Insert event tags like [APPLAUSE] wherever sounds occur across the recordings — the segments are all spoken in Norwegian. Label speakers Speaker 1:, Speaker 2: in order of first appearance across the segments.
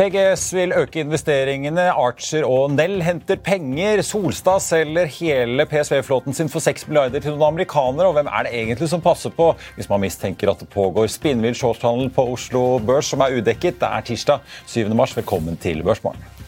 Speaker 1: TGS vil øke investeringene, Archer og Nell henter penger, Solstad selger hele PSV-flåten sin for 6 milliarder til noen amerikanere, og hvem er det egentlig som passer på hvis man mistenker at det pågår spinnvill shorthandel på Oslo Børs som er udekket? Det er tirsdag 7. mars. Velkommen til Børsmorgen.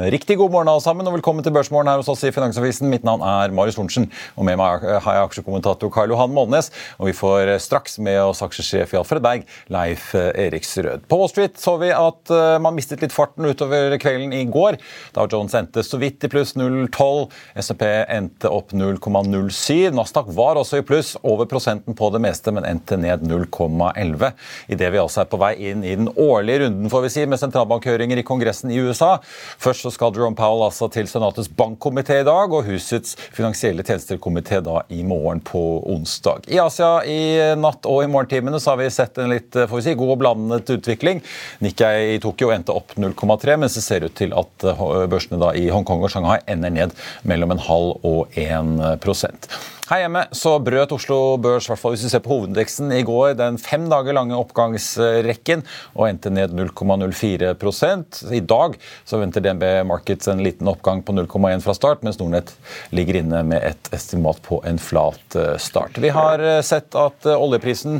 Speaker 1: Riktig god morgen alle sammen, og velkommen til Børsmorgen her hos oss i Finansavisen. Mitt navn er Marius Thorensen, og med meg har jeg aksjekommentator Karl Johan Molnes. Og vi får straks med oss aksjesjef i Alfred Berg, Leif Eriksrød. På Wall Street så vi at eh, man mistet litt farten utover kvelden i går. Da Jones endte så vidt i pluss 0,12. SMP endte opp 0,07. Nasdaq var også i pluss, over prosenten på det meste, men endte ned 0,11. Idet vi altså er på vei inn i den årlige runden får vi si, med sentralbankhøringer i Kongressen i USA. Først så skal Jerome Powell altså til Senatets bankkomité i dag, og husets finansielle tjenester-komité da i morgen på onsdag. I Asia i natt og i morgentimene så har vi sett en litt får vi si, god og blandet utvikling. Nikkei i Tokyo endte opp 0,3, mens det ser ut til at børsene da i Hongkong og Shanghai ender ned mellom en halv og en prosent. Her hjemme så brøt Oslo Børs hvert fall hvis vi ser på hovedindeksen i går den fem dager lange oppgangsrekken og endte ned 0,04% I dag så venter DNB Markets en liten oppgang på 0,1 fra start, mens Nordnett ligger inne med et estimat på en flat start. Vi har sett at oljeprisen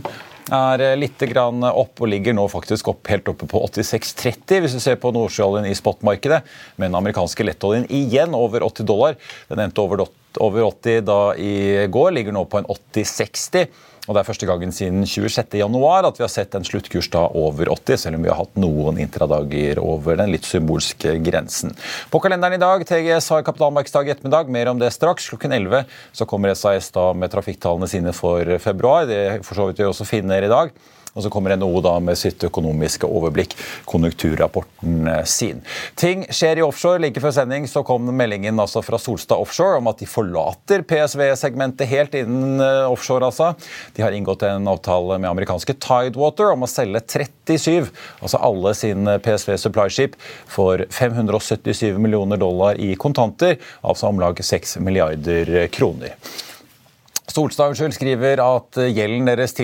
Speaker 1: er litt opp og ligger nå faktisk opp helt oppe på 86,30 hvis du ser på nordsjøoljen i spotmarkedet. Men den amerikanske lettoljen igjen over 80 dollar. Den endte over 80 da i går, ligger nå på en 80-60. Og Det er første gangen siden 26.1 at vi har sett en sluttkurs da over 80, selv om vi har hatt noen intradager over den litt symbolske grensen. På kalenderen i dag TGS har kapitalmarkedsdag i ettermiddag. Mer om det straks. Klokken 11 så kommer SAS da med trafikktallene sine for februar. Det for så vidt vi også finner i dag. Og så kommer NHO da med sitt økonomiske overblikk, konjunkturrapporten sin. Ting skjer i offshore. Like før sending så kom meldingen altså fra Solstad Offshore om at de forlater PSV-segmentet helt innen offshore. altså. De har inngått en avtale med amerikanske Tidewater om å selge 37, altså alle sine PSV Supply-skip, for 577 millioner dollar i kontanter, altså om lag 6 milliarder kroner. Solstad skriver at gjelden deres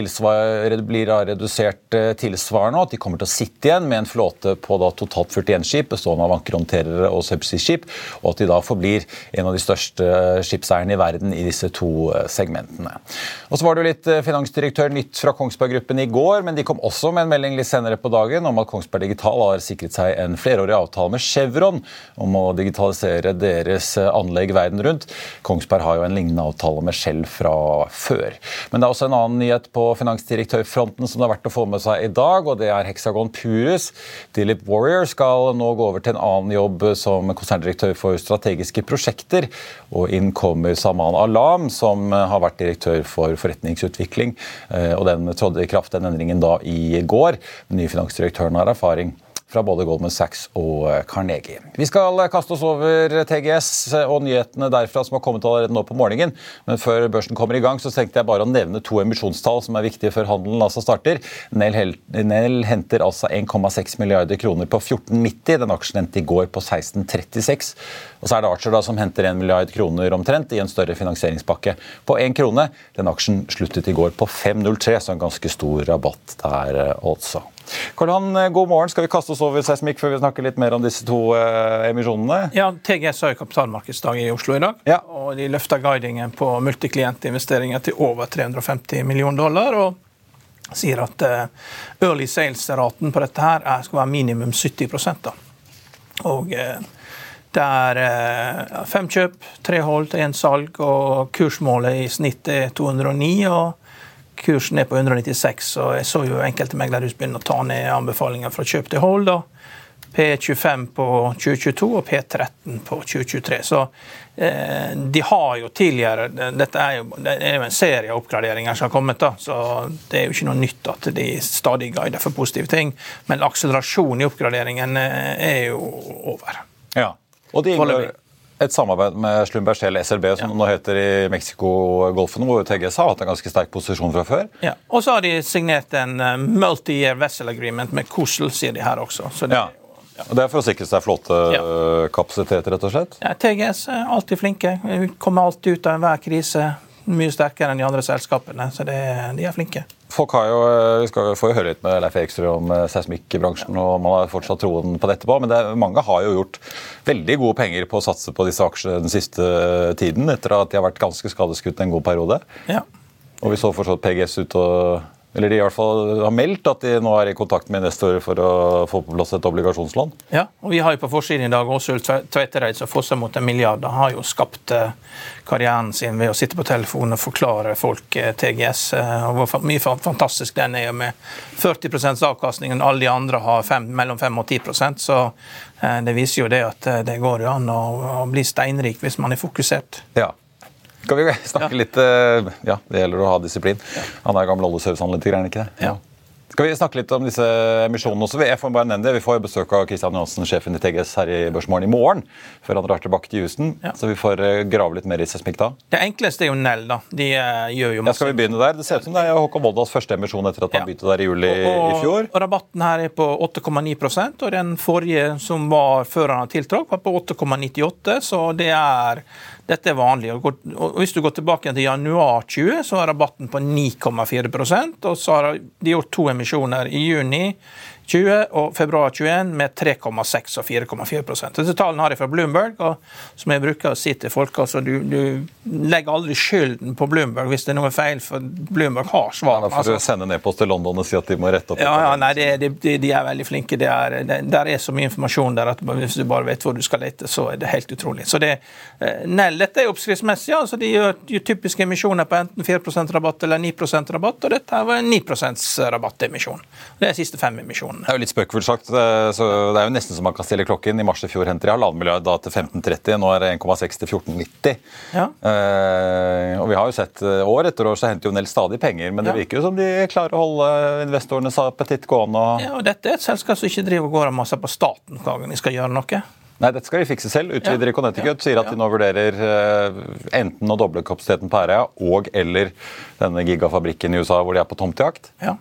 Speaker 1: blir redusert tilsvarende, og at de kommer til å sitte igjen med en flåte på totalt 41 skip, bestående av ankerhåndterere og subsea-skip, og at de da forblir en av de største skipseierne i verden i disse to segmentene. Og så var det jo litt finansdirektør nytt fra Kongsberg Gruppen i går, men de kom også med en melding litt senere på dagen om at Kongsberg Digital har sikret seg en flerårig avtale med Chevron om å digitalisere deres anlegg verden rundt. Kongsberg har jo en lignende avtale med Shell fra før. Men det er også en annen nyhet på finansdirektørfronten som det er verdt å få med seg i dag, og det er Hexagon Purus. Dilip Warrior skal nå gå over til en annen jobb som konserndirektør for strategiske prosjekter. Og inn kommer Saman Alam, som har vært direktør for forretningsutvikling. Og den trådte i kraft, den endringen, da i går. Den nye finansdirektøren har erfaring fra både Goldman Sachs og Carnegie. Vi skal kaste oss over TGS og nyhetene derfra som har kommet allerede nå på morgenen. Men før børsen kommer i gang, så tenkte jeg bare å nevne to emisjonstall som er viktige før handelen altså starter. Nell henter altså 1,6 milliarder kroner på 14,90. Den aksjen endte i går på 16,36. Og så er det Archer da som henter 1 milliard kroner omtrent i en større finansieringspakke på 1 krone. Den aksjen sluttet i går på 5,03, så en ganske stor rabatt der altså. Karl Johan, god morgen. Skal vi kaste oss over seismikk før vi snakker litt mer om disse to eh, emisjonene?
Speaker 2: Ja, TGS har jo kapitalmarkedsdag i Oslo i dag.
Speaker 1: Ja.
Speaker 2: og De løfter guidingen på multiklientinvesteringer til over 350 millioner dollar. og sier at eh, early sales-raten på dette her skal være minimum 70 da. Og eh, det er eh, fem kjøp, tre hold til én salg, og kursmålet i snitt er 209. og Kursen er på 196, og jeg så jo enkelte meglerhus begynne å ta ned anbefalinger fra kjøp til hold. da. P25 på 2022 og P13 på 2023. Så eh, de har jo tidligere Dette er jo, det er jo en serie av oppgraderinger som har kommet, da, så det er jo ikke noe nytt at de stadig guider for positive ting. Men akselerasjonen i oppgraderingen eh, er jo over.
Speaker 1: Ja, og det inngår et samarbeid med Slumberg Shell SLB, som ja. nå heter i Mexico-golfen, hvor TGS har hatt en ganske sterk posisjon fra før.
Speaker 2: Ja, Og så har de signert en uh, multi-year vessel agreement med Kosel, sier de her også. Så det
Speaker 1: ja. Ja. Det er for å sikre seg flåtekapasitet, ja. rett og slett?
Speaker 2: Ja, TGS er alltid flinke. Kommer alltid ut av enhver krise mye sterkere enn de andre selskapene. Så det, de er flinke.
Speaker 1: Folk har jo, eh, Vi skal få høre litt med Leif Ekstrøm om eh, seismikkbransjen, og man har fortsatt troen på dette. på, Men det, mange har jo gjort veldig gode penger på å satse på disse aksjene den siste tiden, etter at de har vært ganske skadeskutt en god periode.
Speaker 2: Ja.
Speaker 1: Og vi så fortsatt PGS ut og eller de i hvert fall har meldt at de nå er i kontakt med investorer for å få på plass et obligasjonslån.
Speaker 2: Ja, og vi har jo på forsiden i dag også Tveitereid som fosser mot en milliard. Han har jo skapt eh, karrieren sin ved å sitte på telefonen og forklare folk eh, TGS. Eh, og hvor mye fantastisk den er med 40% avkastning. Alle de andre har fem, mellom 5 og 10% så det viser jo det at det går jo an å, å bli steinrik hvis man er fokusert.
Speaker 1: Ja, skal vi [LAUGHS] snakke litt eh, Ja, det gjelder å ha disiplin. Han er gammel oljeservicehandler, er han ikke det?
Speaker 2: Ja.
Speaker 1: Skal vi snakke litt om disse emisjonene også? Jeg får bare nevne det. Vi får besøk av Kristian Johansen, sjefen i TGS her i Børsmorgen i morgen. Før han drar tilbake til Houston. Ja. Så vi får eh, grave litt mer i seismikk da.
Speaker 2: Det enkleste er jo Nell, da. De uh, gjør jo masse.
Speaker 1: Ja, skal vi begynne der? Det ser ut som det er Håkon Voldas første emisjon etter at han begynte der i juli og, og, i fjor.
Speaker 2: Og rabatten her er på 8,9% og den forrige som var før han har tiltrådt, var på 8,98, så det er dette er vanlig. Og hvis du går tilbake til januar 20, så er rabatten på 9,4 og så har de gjort to emisjoner i juni 20 og februar 21 med 3,6 og 4,4% Disse tallene har jeg fra Bloomberg, og som jeg bruker å si til folk altså du, du, legger aldri skylden på Bloomberg hvis det er noe feil, for Bloomberg har svar.
Speaker 1: Ja, for
Speaker 2: altså.
Speaker 1: å sende ned-post til London og si at de må rette opp?
Speaker 2: Ja, ja nei, de, de, de, er veldig flinke. Det er, det, der er så mye informasjon der at hvis du bare vet hvor du skal lete, så er det helt utrolig. Så det, eh, Nell, dette er oppskriftsmessig. altså De gjør, de typiske emisjoner på enten 4% rabatt eller 9% rabatt, og dette var en 9% rabattemisjon. Det er siste fem emisjoner
Speaker 1: kroner. Det er jo litt spøkefullt sagt. så Det er jo nesten så man kan stille klokken. I mars i fjor henter de halvannen milliard da til 1530. Nå er det 1,6 til 1490.
Speaker 2: Ja.
Speaker 1: Eh, og vi har jo sett eh, år etter år så henter jo Nell stadig penger, men det ja. virker jo som de klarer å holde investorenes appetitt gående.
Speaker 2: Og... Ja, og dette er et selskap som ikke driver og går av masse på staten hver gang de skal gjøre noe.
Speaker 1: Nei, dette skal de fikse selv. Utvider i ja, Connecticut sier at de nå vurderer uh, enten å doble kapasiteten på Herøya og eller denne gigafabrikken i USA hvor de er på tomtejakt.
Speaker 2: Ja.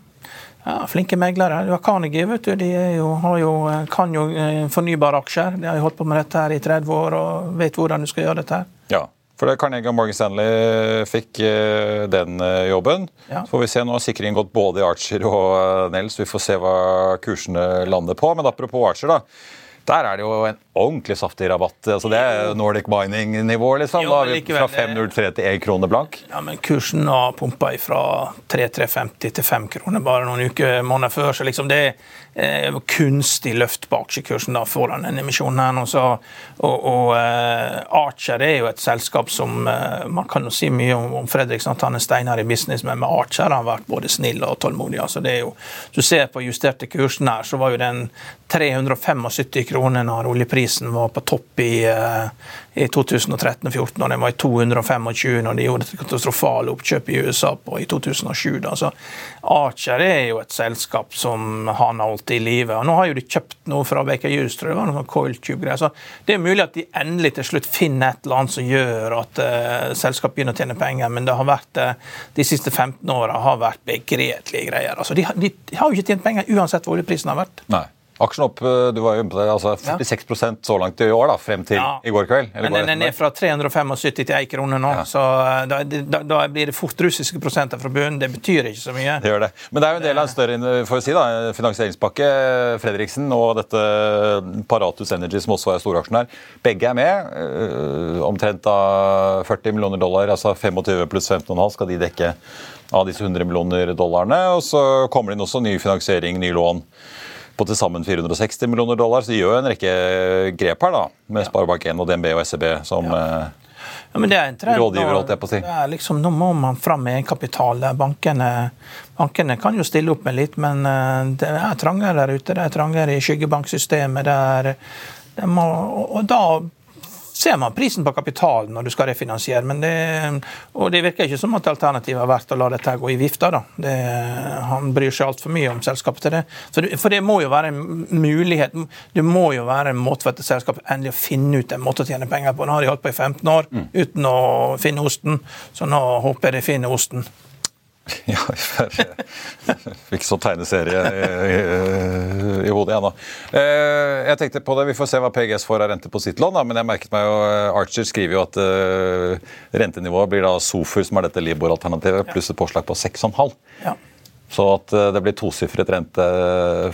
Speaker 2: Ja, Flinke meglere. Du har Carnegie, vet du. De jo, jo, kan jo eh, fornybare aksjer. De har jo holdt på med dette her i 30 år og vet hvordan du skal gjøre dette. her.
Speaker 1: Ja, for det Carnegie og Morgan Stanley fikk eh, den eh, jobben.
Speaker 2: Ja.
Speaker 1: Så får vi se, Nå har sikringen gått både i Archer og Nels. Vi får se hva kursene lander på. Men apropos Archer, da. Der er det jo en ordentlig saftig rabatt. altså Det er Nordic Mining-nivå. liksom. Jo, fra 5,03 til 1 krone blank.
Speaker 2: Ja, Men kursen har pumpa fra 3,350 til 5 kroner bare noen uker måneder før. så liksom det eh, kunstig løft på aksjekursen da foran denne emisjonen. her og, og eh, Archer er jo et selskap som eh, Man kan jo si mye om, om Fredriksen, at han er steinar i business, men med Archer har han vært både snill og tålmodig. altså det er jo, Du ser på justerte kursen her, så var jo den 375 kroner når oljeprisen var på topp i, eh, i 2013-2014, og den var i 225 når de gjorde et katastrofale oppkjøp i USA på, i 2007. Da. Så Archer er jo et selskap som han har holdt i live. Nå har jo de kjøpt noe fra Baker Hughes, tror jeg, det var noe coil tube-greier. Så det er mulig at de endelig til slutt finner et eller annet som gjør at uh, selskapet begynner å tjene penger, men det har vært, uh, de siste 15 åra har vært begredelige greier. Altså, de, de, de har jo ikke tjent penger uansett hvor oljeprisen har vært.
Speaker 1: Nei. Aksjen opp eh, du var jo altså 46 ja. så langt i år, da, frem til ja. i går kveld.
Speaker 2: Men den er ned fra 375 til 1 krone nå, ja. så eh, da, da, da, blir det fort russiske prosenter fra bunnen. Det betyr ikke så mye.
Speaker 1: Det gjør det. Men det er jo en del av en større for å si da, finansieringspakke. Fredriksen og dette Paratus Energy, som også er storaksjonær, begge er med. Eh, omtrent av 40 millioner dollar, altså 25 pluss 15,5 skal de dekke av disse 100 millioner dollarene. Og så kommer det inn også ny finansiering, ny lån på til sammen 460 millioner dollar. Så de gjør en rekke grep her, da, med Sparebank1 og DNB og SEB som ja.
Speaker 2: Ja, men det er en trend.
Speaker 1: Rådgiver, si.
Speaker 2: Liksom, nå må man fram med egenkapital. Bankene, bankene kan jo stille opp med litt, men eh, det er trangere der ute. Det er trangere i skyggebanksystemet. Der, må, og da ser man prisen på kapital når du skal refinansiere. Men det, og det virker ikke som at alternativet har vært å la dette gå i vifta. da. Det, han bryr seg altfor mye om selskapet til det. For, for, det må jo være en mulighet. Det må jo være en måte for dette selskapet endelig å finne ut en måte å tjene penger på. Nå har de holdt på i 15 år mm. uten å finne osten, så nå håper jeg de finner osten. [LAUGHS]
Speaker 1: Ja, jeg [LAUGHS] fikk sånn tegneserie i, i, i hodet igjen, da. Eh, jeg tenkte på det, Vi får se hva PGS får av rente på sitt lån, da, men jeg merket meg jo eh, Archer skriver jo at uh, rentenivået blir da SOFUR, som er dette Libor-alternativet, pluss et påslag på 6,5. Ja. Så at det blir tosifret rente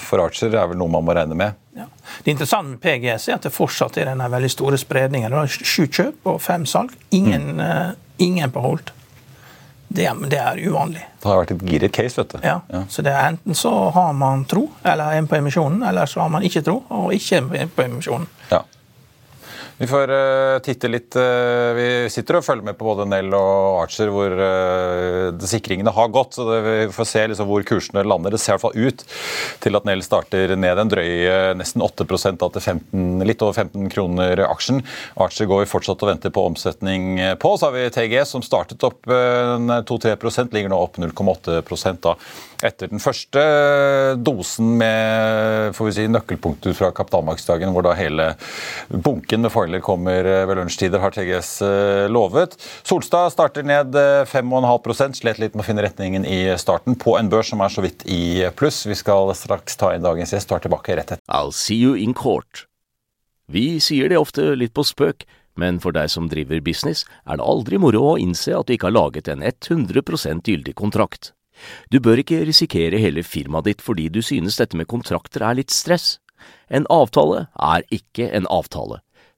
Speaker 1: for Archer, er vel noe man må regne med. Ja.
Speaker 2: Det interessante med PGS er at det fortsatt er denne veldig store spredningen. Du har Sju kjøp og fem salg. Ingen, mm. uh, ingen på Holt. Det, det, er uvanlig.
Speaker 1: Det har vært et giret case, vet du.
Speaker 2: Ja, ja. så det er Enten så har man tro, eller en på emisjonen, eller så har man ikke tro og ikke en på emisjonen.
Speaker 1: Ja. Vi får uh, titte litt uh, Vi sitter og følger med på både Nell og Archer hvor uh, sikringene har gått. så Vi får se liksom hvor kursene lander. Det ser i hvert fall ut til at Nell starter ned en drøy nesten 8% da til 15, litt over 15 kroner aksjen. Archer går vi fortsatt og venter på omsetning på. Så har vi TG som startet opp 2-3% ligger nå opp 0,8 da etter den første dosen med får vi si, nøkkelpunkter fra kapitalmarkedsdagen, hvor da hele bunken med fordeler kommer eh, ved lunsjtider, har TGS eh, lovet. Solstad starter ned 5,5 eh, slet litt med å finne retningen i starten på en børs som er så vidt i pluss. Vi skal straks ta inn dagens gjest er tilbake rett etter.
Speaker 3: I'll see you in court. Vi sier det ofte litt på spøk, men for deg som driver business, er det aldri moro å innse at du ikke har laget en 100% gyldig kontrakt. Du bør ikke risikere hele firmaet ditt fordi du synes dette med kontrakter er litt stress. En avtale er ikke en avtale.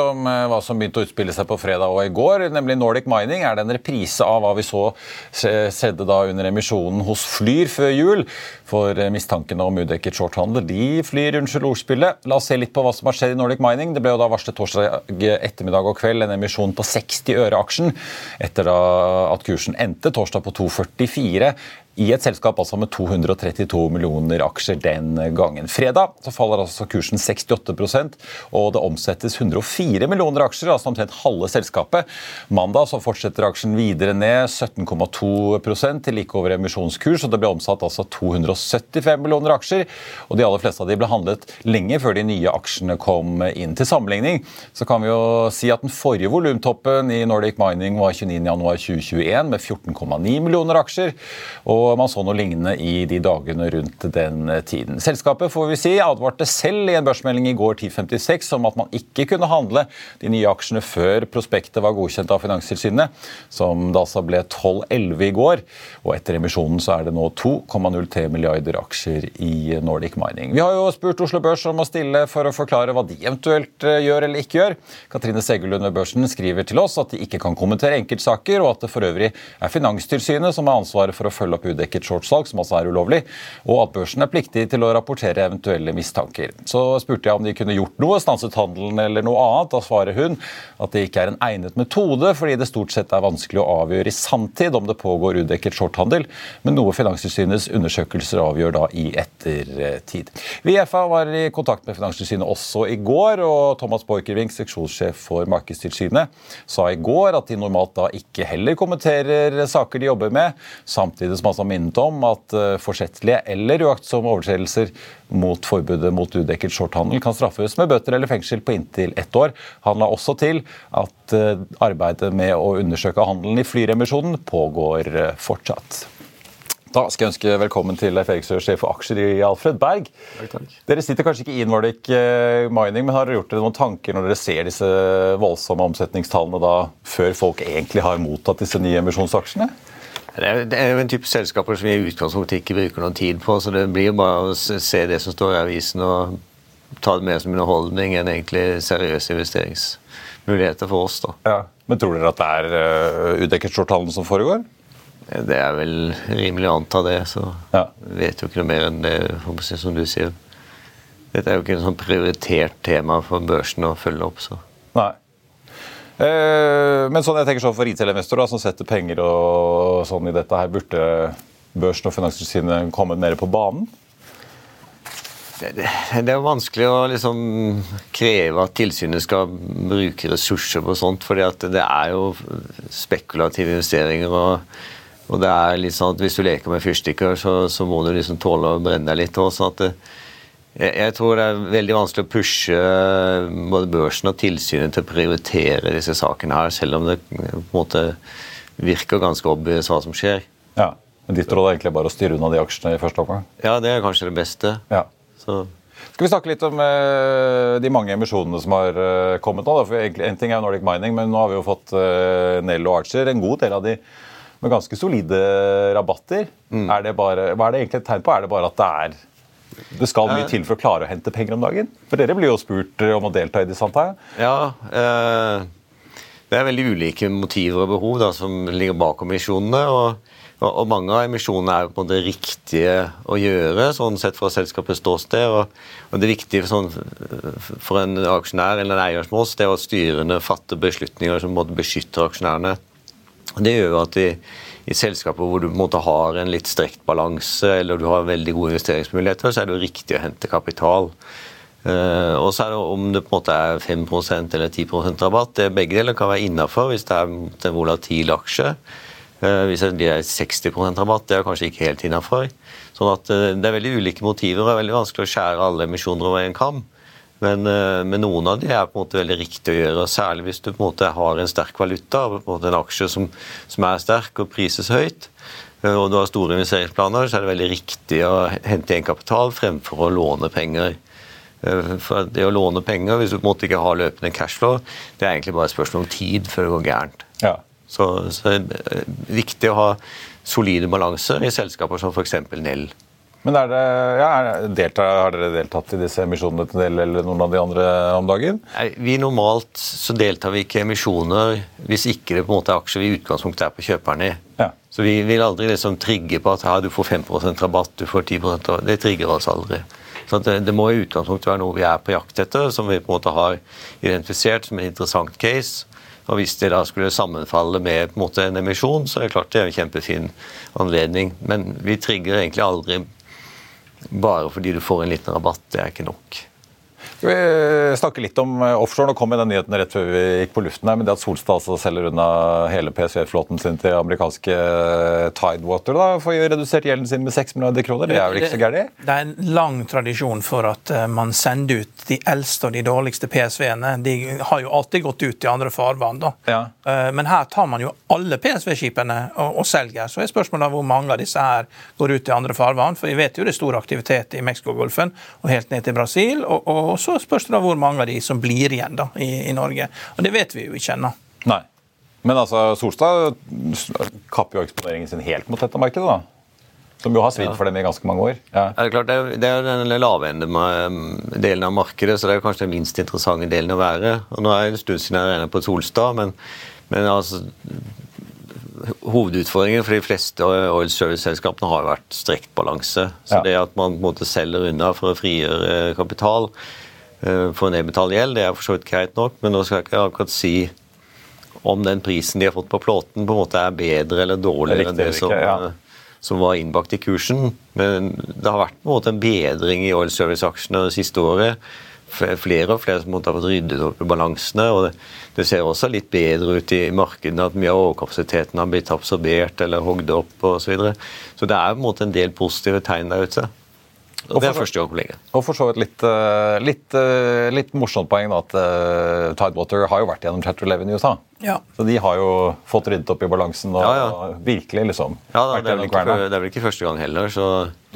Speaker 1: om eh, hva som begynte å utspille seg på fredag og i går, nemlig Nordic Mining. Er det en reprise av hva vi så skjedde da under emisjonen hos Flyr før jul? For eh, mistankene om udekket shorthandel de flyr, unnskyld ordspillet. La oss se litt på hva som har skjedd i Nordic Mining. Det ble jo da varslet torsdag ettermiddag og kveld en emisjon på 60 øre aksjen, etter at kursen endte torsdag på 2,44 i et selskap altså med 232 millioner aksjer den gangen. Fredag så faller altså kursen 68% og det omsettes 104 millioner aksjer, altså omtrent halve selskapet. Mandag så fortsetter aksjen videre ned 17,2 til like over emisjonskurs, og det ble omsatt altså 275 millioner aksjer. og De aller fleste av de ble handlet lenge før de nye aksjene kom inn. Til sammenligning så kan vi jo si at den forrige volumtoppen i Nordic Mining var 29.1.2021 med 14,9 millioner aksjer. og og man så noe lignende i de dagene rundt den tiden. Selskapet får vi si, advarte selv i en børsmelding i går 10.56 om at man ikke kunne handle de nye aksjene før prospektet var godkjent av Finanstilsynet, som da altså ble 12,11 i går. Og etter emisjonen så er det nå 2,03 milliarder aksjer i Nordic Mining. Vi har jo spurt Oslo Børs om å stille for å forklare hva de eventuelt eh, gjør eller ikke gjør. Katrine Seggelund ved Børsen skriver til oss at de ikke kan kommentere enkeltsaker, og at det for øvrig er Finanstilsynet som har ansvaret for å følge opp udekket shortsalg, som altså er ulovlig, og at børsen er pliktig til å rapportere eventuelle mistanker. Så spurte jeg om de kunne gjort noe, stanset handelen eller noe annet. Da svarer hun at det ikke er en egnet metode, fordi det stort sett er vanskelig å avgjøre i sanntid om det pågår udekket shorthandel, men noe Finanstilsynets undersøkelser avgjør da i ettertid. Vi i FA var i kontakt med Finanstilsynet også i går, og Thomas Borchgrevink, seksjonssjef for Markedstilsynet, sa i går at de normalt da ikke heller kommenterer saker de jobber med, samtidig som han har minnet om at eh, forsettlige eller uaktsomme overtredelser mot forbudet mot udekket shorthandel kan straffes med bøter eller fengsel på inntil ett år. Han la også til at eh, arbeidet med å undersøke handelen i flyremisjonen pågår eh, fortsatt. Da skal jeg ønske velkommen til Leif Eriksrød, sjef for aksjer i Alfred Berg. Takk, takk. Dere sitter kanskje ikke i Nordic Mining, men har dere gjort dere noen tanker når dere ser disse voldsomme omsetningstallene da, før folk egentlig har mottatt disse nye emisjonsaksjene?
Speaker 4: Det er, jo en type selskaper som vi i utgangspunktet ikke bruker noen tid på. så Det blir jo bare å se det som står i avisen og ta det mer som underholdning enn egentlig seriøse investeringsmuligheter for oss. da.
Speaker 1: Ja. Men tror dere at det er uh, udekket shorthandel som foregår?
Speaker 4: Det er vel rimelig å anta det. Så ja. vet jo ikke noe mer enn det, som du sier. Dette er jo ikke en sånn prioritert tema for børsen å følge opp. så.
Speaker 1: Nei. Eh, men sånn jeg tenker sånn for retail-investorer som setter penger og sånn i dette her, burde børsen og Finanstilsynet kommet mer på banen?
Speaker 4: Det, det, er jo vanskelig å liksom kreve at tilsynet skal bruke ressurser på sånt, at det er jo spekulative investeringer. og, og det er litt sånn at Hvis du leker med fyrstikker, så, så må du liksom tåle å brenne deg litt. Også, at det, jeg tror det er veldig vanskelig å pushe eh, både børsen og tilsynet til å prioritere disse sakene her, selv om det på en måte virker ganske obvious hva som skjer.
Speaker 1: Ja, Men ditt råd er egentlig bare å styre unna de aksjene i første omgang?
Speaker 4: Ja, det er kanskje det beste.
Speaker 1: Ja. Så. Skal vi snakke litt om uh, de mange emisjonene som har uh, kommet nå? Da? For egentlig, En ting er jo Nordic Mining, men nå har vi jo fått uh, Nell og Archer. En god del av de med ganske solide rabatter. Mm. Er det bare, hva er det egentlig et tegn på? Er det bare at det er det skal mye til for å klare å hente penger om dagen? For dere blir jo spurt om å delta i disse, antar
Speaker 4: Ja. Eh, det er veldig ulike motiver og behov da, som ligger bak emisjonene. Og, og, mange av emisjonene er på en måte riktige å gjøre, sånn sett fra selskapets ståsted. Og, og, det viktige for, sånn, for en aksjonær eller en eier som oss, det er at styrene fatter beslutninger som beskytter aksjonærene. Og Det gjør jo at de i selskaper hvor du på en måte har en litt strekt balanse eller du har veldig gode investeringsmuligheter, så er det jo riktig å hente kapital. Uh, og så er det Om det på en måte er 5 eller 10% rabatt, det begge deler kan være innafor hvis det er en volatil aksje. Uh, hvis det er 60 rabatt, det er kanskje ikke helt innafor. Sånn at uh, det er veldig ulike motiver og det er veldig vanskelig å skjære alle emisjoner over en kam. Men, eh, men, noen av de er på en måte veldig riktig å gjøre. Særlig hvis du på en måte har en sterk valuta, på en måte en aksje som, som er sterk og prises høyt, eh, og du har store investeringsplaner, så er det veldig riktig å hente inn kapital fremfor å låne penger. Eh, for det å låne penger, hvis du på en måte ikke har løpende cashflow, det er egentlig bare et spørsmål om tid før det går gærent.
Speaker 1: Ja.
Speaker 4: Så, så det er viktig å ha solide balanser i selskaper som f.eks. Nell.
Speaker 1: Men det, ja, delta, Har dere deltatt i disse emisjonene til del eller noen av de andre om dagen?
Speaker 4: Nei, vi Normalt så deltar vi ikke i emisjoner hvis ikke det på en måte er aksjer vi i utgangspunktet er på kjøperne i. Ja. Så vi vil aldri liksom trigge på at ja, du får 5% rabatt, du får 10 rabatt. Det trigger oss aldri. Så det, det, må i utgangspunktet være noe vi er på jakt etter, som vi på en måte har identifisert som en interessant case. Og Hvis det da skulle sammenfalle med på en, måte, en emisjon, så er det klart det er en kjempefin anledning. Men vi trigger egentlig aldri bare fordi du får en liten rabatt, det er ikke nok.
Speaker 1: Vi snakke litt om eh, offshore? Nå kom den nyheten rett før vi gikk på luften. her, men det At Solstad altså selger unna hele PSV-flåten sin til amerikanske eh, Tidewater da, for å redusert gjelden sin med 6 milliarder kroner, det er vel ikke så gærent?
Speaker 2: Det er en lang tradisjon for at eh, man sender ut de eldste og de dårligste PSV-ene. De har jo alltid gått ut i andre farvann. da. Ja. Men her tar man jo alle PSV-skipene og, og, selger. Så er spørsmålet hvor mange av disse her går ut i andre farvann. For vi vet jo det er stor aktivitet i Mexicogolfen og helt ned til Brasil. og, og så spørs det da hvor mange av de som blir igjen da, i, i Norge. Og det vet vi jo ikke ennå.
Speaker 1: Nei. Men altså, Solstad kapper jo eksponeringen sin helt mot dette markedet, da. Som jo har svidd ja. for dem i ganske mange år.
Speaker 4: Ja. Er det klart, det er, det er den lavende delen av markedet, så det er kanskje den minst interessante delen å være. Og Nå er det en stund siden jeg regner på Solstad, men, men altså, Hovedutfordringen for de fleste oil service-selskapene har vært strekt balanse. Så det at man på en måte selger unna for å frigjøre kapital, for å nedbetale gjeld. Det er for så vidt greit nok, men nå skal jeg ikke akkurat si om den prisen de har fått på plåten, på en måte er bedre eller dårligere enn det som,
Speaker 1: ja.
Speaker 4: eh, som var innbakt i kursen. Men det har vært på en måte en bedring i oil service-aksjene det siste året. Flere og flere som har fått ryddet opp i balansene. og det, det ser også litt bedre ut i markedene, at mye av overkapasiteten har blitt absorbert eller hogd opp osv. Så, videre. så det er på en måte en del positive tegn der ute. Og det er første gang på lenge.
Speaker 1: Og for så vidt litt, eh, litt, eh, litt morsomt poeng da, at eh, Tidewater har jo vært gjennom Chapter 11 i USA.
Speaker 2: Ja.
Speaker 1: Så de har jo fått ryddet opp i balansen og
Speaker 4: Ja, ja.
Speaker 1: virkelig liksom
Speaker 4: Ja, da,
Speaker 1: vært
Speaker 4: det, er ikke,
Speaker 1: kverna.
Speaker 4: det er vel ikke første gang heller. Så,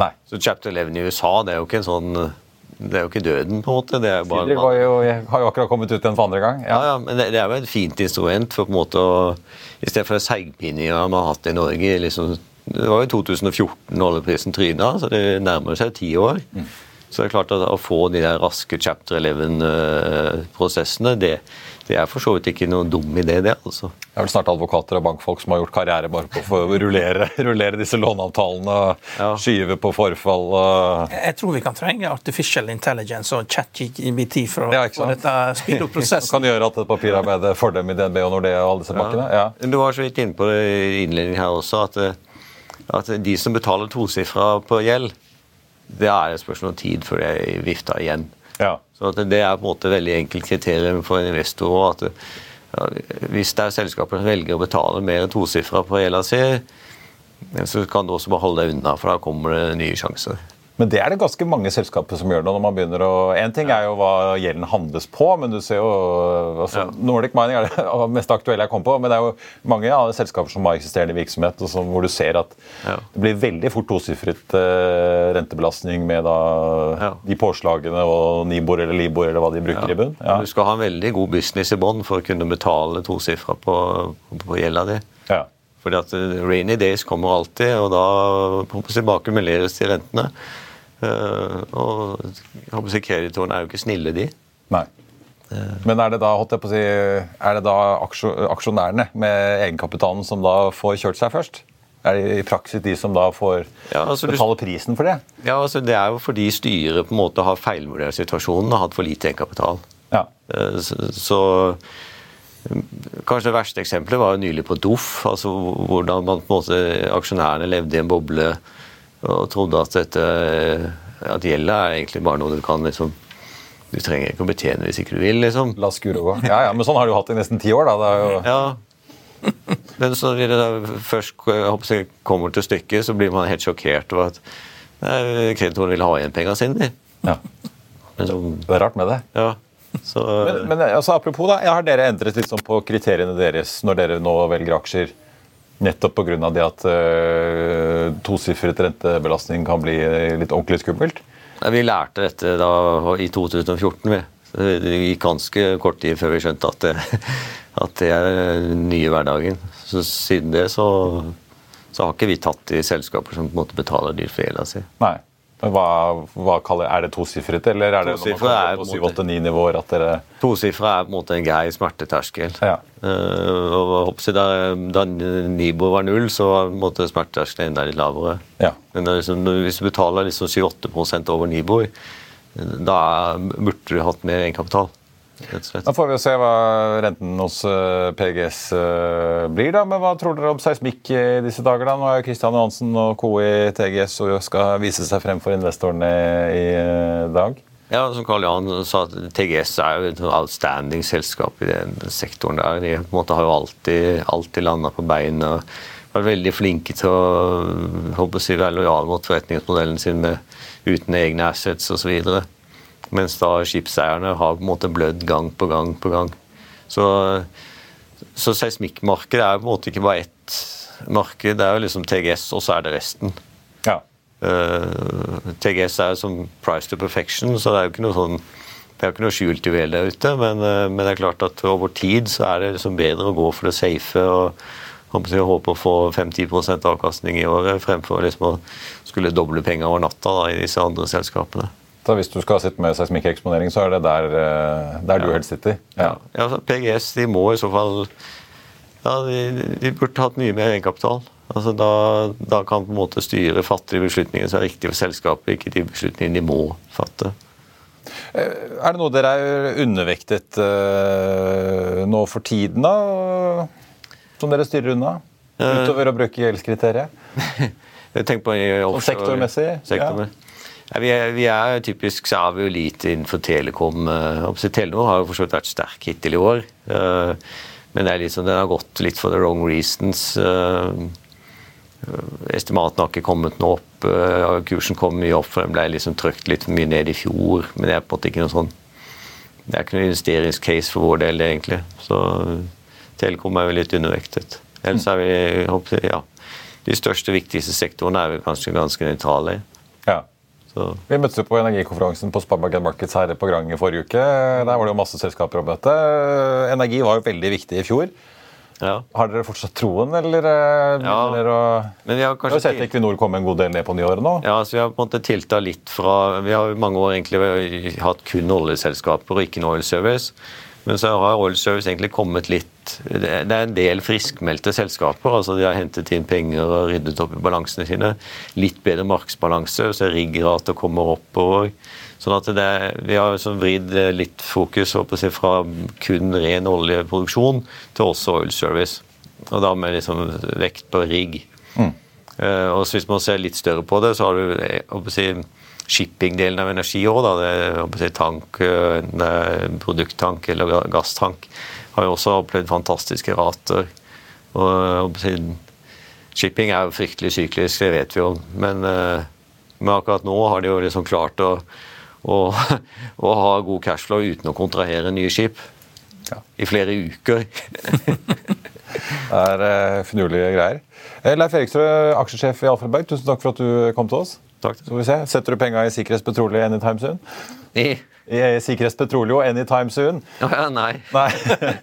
Speaker 1: Nei.
Speaker 4: så chapter 11 i USA det er jo ikke en sånn Det er jo ikke døden, på en måte. Det er bare
Speaker 1: var jo, har jo akkurat kommet ut igjen for andre gang.
Speaker 4: ja, ja, men det, det er jo et fint instrument for på en måte å I stedet for seigpininga man har hatt i Norge liksom, Det var jo 2014 oljeprisen tryna, så det nærmer seg ti år. Så det er klart at å få de der raske chapter 11-prosessene, det, det er for så vidt ikke noen dum idé, det. altså.
Speaker 1: Det er vel snart advokater og bankfolk som har gjort karriere bare på å rullere, [LAUGHS] rullere disse låneavtalene og
Speaker 4: Ja.
Speaker 1: skyve på forfall. Og...
Speaker 2: Jeg tror vi kan trenge artificial intelligence og chat-GBT for å
Speaker 1: Ja,
Speaker 2: få dette speede opp [LAUGHS] prosessen.
Speaker 1: kan gjøre at et papirarbeid er for dem i DNB og Nordea og alle disse bankene. Ja.
Speaker 4: Du var så vidt inne på det i innledningen her også, at, eh, at de som betaler tosifra på gjeld, det er et spørsmål om tid før de vifter igjen.
Speaker 1: Ja.
Speaker 4: Så det er på en måte veldig enkelt kriterium for en investor. at ja, Hvis det er selskaper som velger å betale mer enn tosifra på gjelda si, så kan du også bare holde deg unna, for da kommer det nye sjanser.
Speaker 1: Men det er det ganske mange selskaper som gjør nå. når man begynner å... En ting er jo hva gjelden handles på, men du ser jo altså,
Speaker 4: Ja.
Speaker 1: Nordic Mining er det [LAUGHS] mest aktuelle jeg kom på, men det er jo mange ja, selskaper som har eksisterende virksomhet, som, hvor du ser at
Speaker 4: Ja.
Speaker 1: det blir veldig fort tosifret eh, rentebelastning med da,
Speaker 4: Ja.
Speaker 1: de påslagene og Nibor eller Libor eller hva de bruker i bunn.
Speaker 4: Du skal ha en veldig god business i bånn for å kunne betale tosifra på, på gjelda di.
Speaker 1: Ja.
Speaker 4: Fordi at eh, rainy days kommer alltid, og da tilbake de rentene. Eh, og Securitoren er jo ikke snille, de.
Speaker 1: Nei. Men er det da holdt jeg på å si, er det da aksjonærene med egenkapitalen som da får kjørt seg først? Er det i praksis de som da får
Speaker 4: Ja, altså,
Speaker 1: betale prisen for det?
Speaker 4: Ja, altså Det er jo fordi styret på en måte har feilvurdert situasjonen og hatt for lite egenkapital.
Speaker 1: Ja.
Speaker 4: Eh, Så, så Kanskje det verste eksempelet var jo nylig på Doff. altså Hvordan man på en måte, aksjonærene levde i en boble og trodde at dette at gjelda er egentlig bare noe du kan liksom Du trenger ikke å betjene hvis ikke du vil, liksom.
Speaker 1: La skure gå. Ja, ja, men sånn har du hatt i nesten ti år. da. Det jo,
Speaker 4: Ja. Men så når det først jeg kommer til stykket, så blir man helt sjokkert over at kreditoren vil ha igjen pengene sine.
Speaker 1: ja.
Speaker 4: Men så,
Speaker 1: Det er rart med det.
Speaker 4: ja, så
Speaker 1: Men, men altså, apropos, da, har dere endret litt sånn på kriteriene deres når dere nå velger aksjer? Nettopp pga. det at uh, tosifret rentebelastning kan bli litt ordentlig skummelt?
Speaker 4: Vi lærte dette da i 2014. Vi. Det gikk ganske kort tid før vi skjønte at det, [LAUGHS] at det er den nye hverdagen. Så siden det så, så har ikke vi tatt i selskaper som på en måte betaler dyrt for gjelda si.
Speaker 1: Nei. Men hva, hva kaller, Er det tosifret, eller er det når man
Speaker 4: på
Speaker 1: på
Speaker 4: en måte-
Speaker 1: 7-8-9 nivåer at dere
Speaker 4: Tosifra er på en måte en grei smerteterskel.
Speaker 1: Ja.
Speaker 4: Uh, og da, da Nibo var null, så var en måte smerteterskelen enda litt lavere.
Speaker 1: Ja.
Speaker 4: Men liksom, hvis du betaler liksom 7-8 over Nibo, da burde du hatt mer egenkapital. Og.
Speaker 1: Da får vi jo se hva renten hos eh, PGS eh, blir, da. Men hva tror dere om seismikk i disse dager? da? Nå er jo Kristian Johansen og co. i TGS og skal vise seg frem for investorene i eh, dag.
Speaker 4: Ja, som Karl Johan sa, TGS er jo et outstanding selskap i den sektoren der. De på en måte har jo alltid, alltid landa på bein og vært veldig flinke til å håper å si, være lojale mot forretningsmodellen sin med, uten egne assets osv. Mens da skipseierne har på en måte blødd gang på gang på gang. Så, så seismikkmarkedet er på en måte ikke bare ett marked. Det er jo liksom TGS, og så er det resten.
Speaker 1: Ja.
Speaker 4: Uh, TGS er jo som price to perfection, så det er jo ikke noe sånn det er jo ikke noe skjult juvel der ute, men, eh, men det er klart at over tid så er det liksom bedre å gå for det safe og håper håpe å få 5-10 avkastning i året, fremfor liksom å skulle doble penger over natta da, i disse andre selskapene.
Speaker 1: Så hvis du skal sitte med seismikkeksponering, så er det der, eh, der du helst sitter?
Speaker 4: Ja. Ja, PGS de må i så fall ja, de, de burde hatt mye mer egenkapital. Altså da, da kan på en måte styret fatte de beslutningene som er riktige for selskapet, ikke de beslutningene de må fatte.
Speaker 1: Eh, Er det noe dere er undervektet uh, nå for tiden, da? Som dere styrer unna? Utover å bruke gjeldskriteriet? [LAUGHS]
Speaker 4: Tenk på i offshore-
Speaker 1: sektormessig, ja.
Speaker 4: Ja, vi, er, vi er typisk så er vi jo lite innenfor telekom. eh, Telenor har jo for så vidt vært sterk hittil i år. eh, Men liksom, den har gått litt for the wrong reasons. eh, Estimatene har ikke kommet noe opp. Kursen kom mye opp, for den ble liksom trøkt litt mye ned i fjor. Men det er på en måte ikke noe sånn Det er ikke noe investeringscase for vår del, egentlig. Så Telekom er jo litt undervektet. Ellers er vi håper, ja, De største, viktigste sektorene er vi kanskje ganske nøytrale i. Så
Speaker 1: Vi møttes jo på energikonferansen på Sparebank Markets her på Grang i forrige uke. Der var det jo masse selskaper å møte. Energi var jo veldig viktig i fjor.
Speaker 4: ja.
Speaker 1: Har dere fortsatt troen, eller eh,
Speaker 4: Ja.
Speaker 1: dere å
Speaker 4: Men vi har
Speaker 1: Vi har
Speaker 4: kanskje
Speaker 1: sett Equinor komme en god del ned på nyåret nå.
Speaker 4: Ja, så Vi har på en måte tilta litt fra Vi har i mange år egentlig hatt kun oljeselskaper og ikke noe oil service. Men så har oil service egentlig kommet litt Det er en del friskmeldte selskaper. altså De har hentet inn penger og ryddet opp i balansene sine. Litt bedre markedsbalanse, så riggrater kommer oppover. Sånn at det, Vi har liksom vridd litt fokus jeg, fra kun ren oljeproduksjon til også oil service. Og da med liksom vekt på rigg. Eh, og Hvis man ser litt større på det, så har du eh, jeg si, shippingdelen av energi òg. Tank, eh, produkttank eller gasstank. Har jo også opplevd fantastiske rater. Og Shipping er jo fryktelig syklisk, det vet vi jo. Men, eh, men akkurat nå har de jo liksom klart å, å, [LAUGHS] å ha god cashflow uten å kontrahere nye skip.
Speaker 1: Ja.
Speaker 4: I flere uker. [LAUGHS]
Speaker 1: Det er uh, finurlige greier. Eh, Leif Erikstrø, aksjesjef i Alfred Berg, tusen takk for at du kom til oss.
Speaker 4: Takk.
Speaker 1: Så får vi se. Setter du penga i sikkerhetspetroleum anytime soon?
Speaker 4: I,
Speaker 1: I sikkerhetspetroleum anytime soon?
Speaker 4: ja, nei.
Speaker 1: Nei.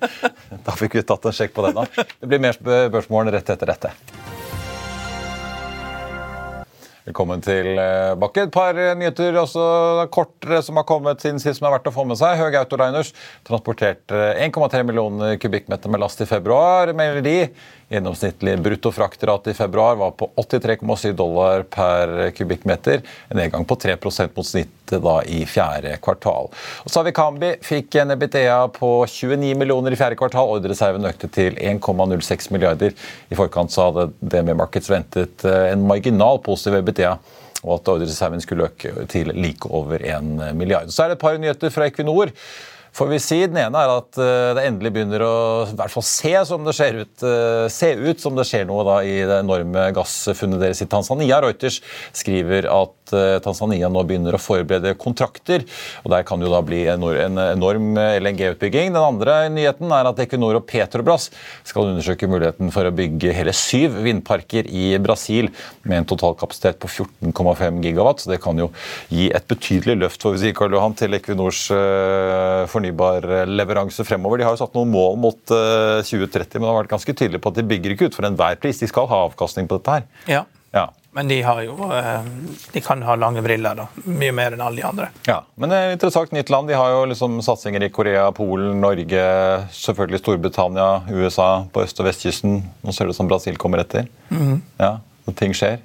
Speaker 1: [LAUGHS] da fikk vi tatt en sjekk på den, da. Det blir mer spørsmål rett etter dette. Velkommen tilbake. Et par nyheter også kortere som har kommet siden sist som er verdt å få med seg. Høg Autoliners transporterte 1,3 millioner kubikkmeter med last i februar, melder de. Gjennomsnittlig brutto fraktrate i februar var på 83,7 dollar per kubikkmeter. En nedgang på 3% mot snittet da i fjerde kvartal. Og så Kambi. Fikk en EBITDA på 29 millioner i fjerde kvartal. Ordrereserven økte til 1,06 milliarder. I forkant så hadde DNB Markets ventet eh, en marginal positiv EBITDA og at ordrereserven skulle øke til like over 1 milliard. Så er det et par nyheter fra Equinor. Får vi si. Den ene er at eh, det endelig begynner å hvert fall se, som det ser ut, eh, se ut som det skjer noe da i det enorme gassfunnet deres i Tanzania. Reuters skriver at eh, Tanzania nå begynner å forberede kontrakter. og Der kan jo da bli en enorm LNG-utbygging. Den andre nyheten er at Equinor og Petrobras skal undersøke muligheten for å bygge hele syv vindparker i Brasil med en totalkapasitet på 14,5 gigawatt. Så det kan jo gi et betydelig løft får si, Karl Johan, til Equinors eh, fornybarleveranse fremover. De har jo satt noen mål mot eh, 2030, men har vært ganske tydelige på at de bygger ikke ut for enhver pris. De skal ha avkastning på dette her.
Speaker 2: Ja.
Speaker 1: Ja.
Speaker 2: Men de har jo eh, De kan ha lange briller, da. Mye mer enn alle de andre.
Speaker 1: Ja, men det er interessant nytt land. De har jo liksom satsinger i Korea, Polen, Norge, selvfølgelig Storbritannia, USA på øst- og vestkysten. Nå ser det ut som Brasil kommer etter. Ja, og ting skjer.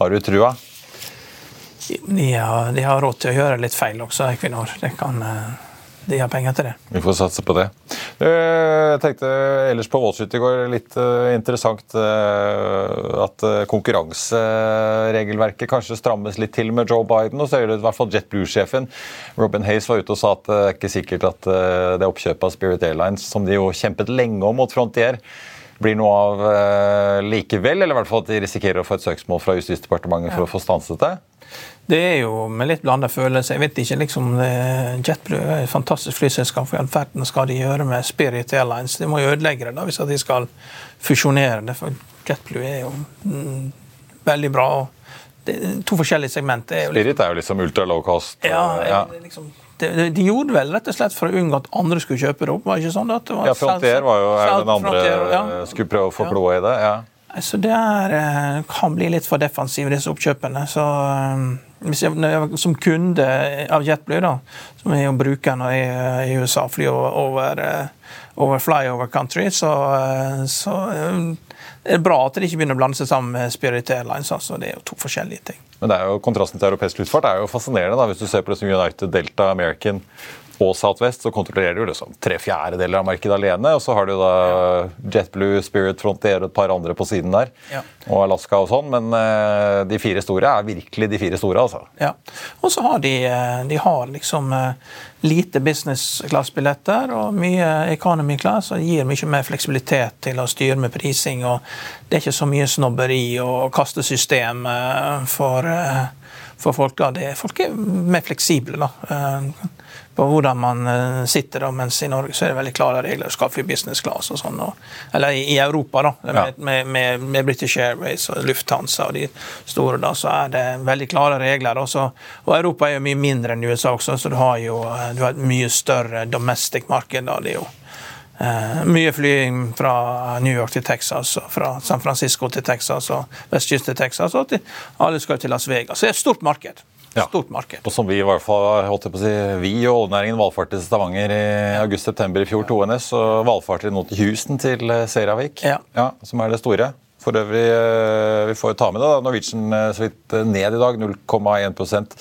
Speaker 1: Har du trua?
Speaker 2: De har, de har råd til å gjøre litt feil også, Equinor. Det kan, eh, de har penger til det.
Speaker 1: Vi får satse på det. Jeg tenkte ellers på Wall Street i går litt eh, interessant eh, at eh, konkurranseregelverket kanskje strammes litt til med Joe Biden. Og så er det i hvert fall JetBlue-sjefen Robin Hayes var ute og sa at det er ikke sikkert at det oppkjøpet av Spirit Airlines, som de jo kjempet lenge om mot Frontier, blir noe av likevel, eller i hvert fall at de risikerer å få et søksmål fra Justisdepartementet for å få stanset det.
Speaker 2: Det er jo med litt blanda følelse. Jeg vet ikke, liksom, JetBlue er et fantastisk flyselskap. For all verden skal de gjøre med Spirit Airlines? De må jo ødelegge det da, hvis de skal fusjonere det. For JetBlue er jo mm, veldig bra. Det to forskjellige segment. Er
Speaker 1: Spirit er jo liksom ultra low cost.
Speaker 2: Ja,
Speaker 1: ja.
Speaker 2: liksom, de, de gjorde vel rett og slett for å unngå at andre skulle kjøpe det opp? var det ikke sånn? At det var
Speaker 1: Ja, Frontier var jo er den andre
Speaker 2: ja.
Speaker 1: eh, skulle prøve å få kloa i det. ja.
Speaker 2: Så det er, eh, kan bli litt for defensive, disse oppkjøpene. Så eh, jeg, som kunde av JetBlue, da, som er jo når jeg i USA, flyr over, over flyover country, så, så det er bra at de ikke begynner å blande seg sammen med Spirit Airlines. altså Det er jo to forskjellige ting.
Speaker 1: Men det er jo kontrasten til europeisk luftfart er jo fascinerende. da, Hvis du ser på det som United, Delta, American og Southwest, så kontrollerer du liksom tre fjerdedeler av markedet alene. Og så har du da JetBlue, Spirit, Frontier og et par andre på siden der. Ja. Og Alaska og sånn. Men uh, de fire store er virkelig de fire store, altså.
Speaker 2: Ja. Og så har de, eh, de har liksom uh, lite business class-billetter og mye economy class. og gir mye mer fleksibilitet til å styre med prising. og Det er ikke så mye snobberi og kastesystem for, for folk. da. Det, folk er mer fleksible. da på hvordan man eh, sitter. da, mens i Norge så er det veldig klare regler. Skal fly business class og sånn. eller i, Europa, da, med, med, med, med, British Airways og Lufthansa og de store, da, så er det veldig klare regler. Også. Og Europa er jo mye mindre enn USA også, så du har jo eh, du har et mye større domestic marked. da, det er jo Uh, mye flying fra New York til Texas, og fra San Francisco til Texas og vestkyst til Texas. og til, alle skal til Las Vegas. Så det er et stort marked. Ja. Stort marked.
Speaker 1: Og som vi i hvert fall, holdt jeg på å si, vi og oljenæringen valfartet til Stavanger i august-september i fjor, 2NS, og valfarter nå til Houston, til eh, Seravik, ja. ja. som er det store. For øvrig, eh, vi får ta med det, da, Norwegian eh, så vidt ned i dag, 0,1%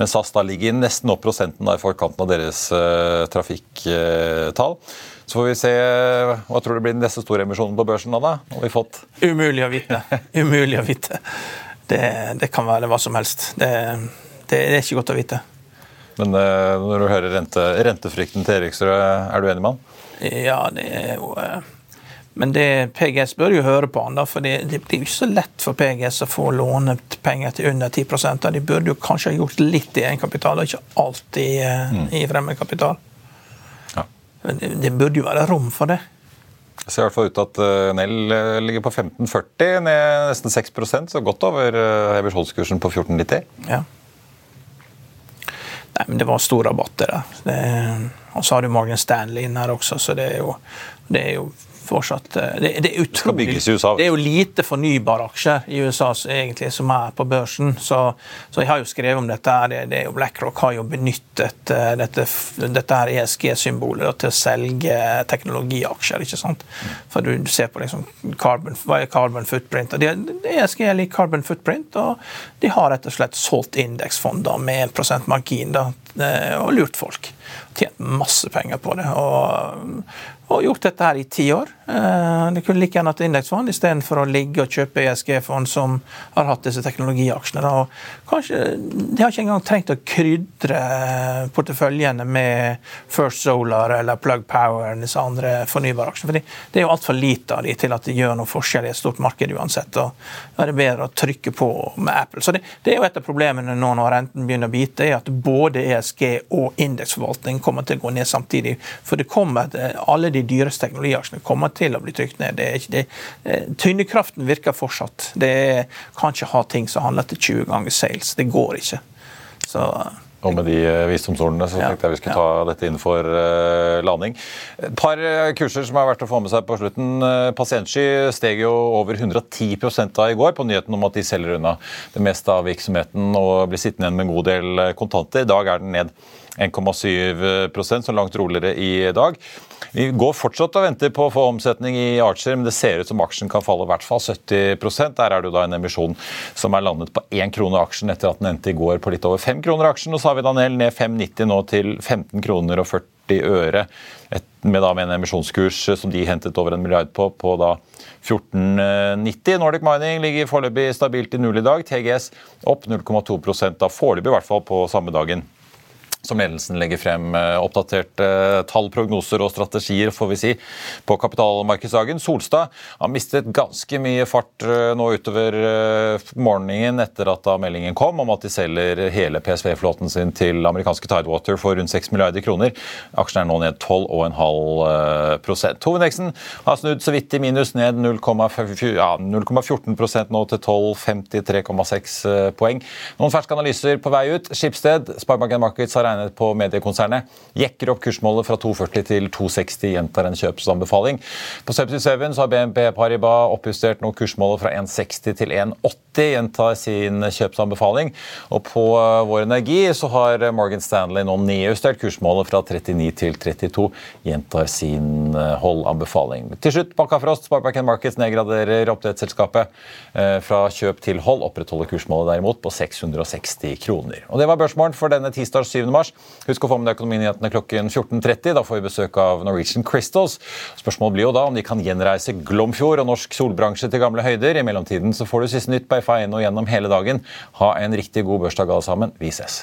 Speaker 1: Men SAS da ligger nesten opp prosenten da, i forkanten av deres uh, trafikktall. Så får vi se hva tror du blir den neste store emisjonen på børsen. da, da? Har vi fått?
Speaker 2: Umulig å vite. Umulig å vite. Det, det kan være hva som helst. Det det, er ikke godt å vite.
Speaker 1: Men uh, når du hører rente, rentefrykten til Eriksrød, er du enig med han?
Speaker 2: Ja, det er jo uh, Men det, PGS bør jo høre på han, da, for det, det blir jo ikke så lett for PGS å få lånet penger til under 10 da. De burde jo kanskje ha gjort litt i egenkapital, og ikke alltid i mm. i fremmedkapital. Ja. Det, det burde jo være rom for det.
Speaker 1: Det ser i hvert fall ut til at Nell ligger på 15,40, ned nesten 6 så godt over emisjonskursen på 14,90.
Speaker 2: Ja. Nei, men Det var stor rabatt der. Det, og så har du Morgan Stanley inn her også, så det er jo, det er jo fortsatt eh, det, det, er utrolig, det, er jo lite fornybare aksjer i USA egentlig som er på børsen. Så, så jeg har jo skrevet om dette. Det, det er jo BlackRock har jo benyttet uh, dette, dette ESG-symbolet til å selge teknologiaksjer. ikke sant? For du, du ser på liksom carbon, hva er carbon footprint. og de, ESG er lik carbon footprint, og de har rett og slett solgt indeksfonder med 1 margin da, eh, og lurt folk. Tjent masse penger på det. og og gjort dette her i ti år. Eh, det kunne like gjerne hatt indeksfond istedenfor å ligge og kjøpe ESG-fond som har hatt disse teknologiaksjene. Og kanskje, De har ikke engang trengt å krydre porteføljene med First Solar eller Plug Power eller disse andre fornybare aksjene. Fordi det er jo altfor lite av de til at det gjør noe forskjell i et stort marked uansett. og Da er det bedre å trykke på med Apple. Så det, det er jo et av problemene nå når renten begynner å bite, er at både ESG og indeksforvaltning kommer til å gå ned samtidig. For det kommer alle de de dyreste teknologiaksjene kommer til å bli trykt ned. Det er ikke det. Eh, tyngdekraften virker fortsatt. Det kan ikke ha ting som handler til 20 ganger sales. Det går ikke. Så
Speaker 1: og med de eh, visdomsordene så tenkte jeg vi skulle ta dette inn for landing. Et par kurser som er verdt å få med seg på slutten. Pasientsky steg jo over 110 da i går på nyheten om at de selger unna det meste av virksomheten og blir sittende igjen med en god del kontanter. I dag er den ned 1,7% så langt roligere i dag. Vi går fortsatt og venter på å få omsetning i Archer, men det ser ut som aksjen kan falle i hvert fall 70% Der er det jo da en emisjon som er landet på 1 krone aksjen etter at den endte i går på litt over 5 kroner aksjen. Og så har vi Daniel ned 5,90 nå til 15 kroner og 40 øre. med, da, med en emisjonskurs som de hentet over en milliard på, på da 14,90. Nordic Mining ligger foreløpig stabilt i null i dag. TGS opp 0,2% da foreløpig i hvert fall på samme dagen som ledelsen legger frem eh, oppdaterte eh, tall, prognoser og strategier får vi si, på kapitalmarkedsdagen. Solstad har mistet ganske mye fart eh, nå utover morgenen etter at da meldingen kom om at de selger hele PSV-flåten sin til amerikanske Tidewater for rundt 6 milliarder kroner. Aksjen er nå ned 12,5% Hovedindeksen har snudd så vidt i minus, ned 0,14 ja, nå til 12,53,6 poeng. Noen ferske analyser på vei ut. Skipsted, Sparebanken Markets har regnet på mediekonsernet, jekker opp kursmålet fra 240 til 260, gjentar en kjøpsanbefaling. På 77 så har BNP Paribas oppjustert nå kursmålet fra 160 til 180, gjentar sin kjøpsanbefaling. Og på eh, Vår Energi så har Morgan Stanley nå nedjustert kursmålet fra 39 til 32, gjentar sin eh, holdanbefaling. Til slutt, Bakkafrost, Sparebank Markets nedgraderer oppdrettsselskapet fra kjøp til hold, opprettholder kursmålet derimot på 660 kroner. Og Det var børsmålen for denne tirsdag 7. mars. Husk å få med deg Økonominyhetene klokken 14.30. Da får vi besøk av Norwegian Crystals. Spørsmålet blir jo da om de kan gjenreise Glomfjord og norsk solbransje til gamle høyder. I mellomtiden så får du siste nytt på FA1 og gjennom hele dagen. Ha en riktig god børsdag alle sammen. Vi ses.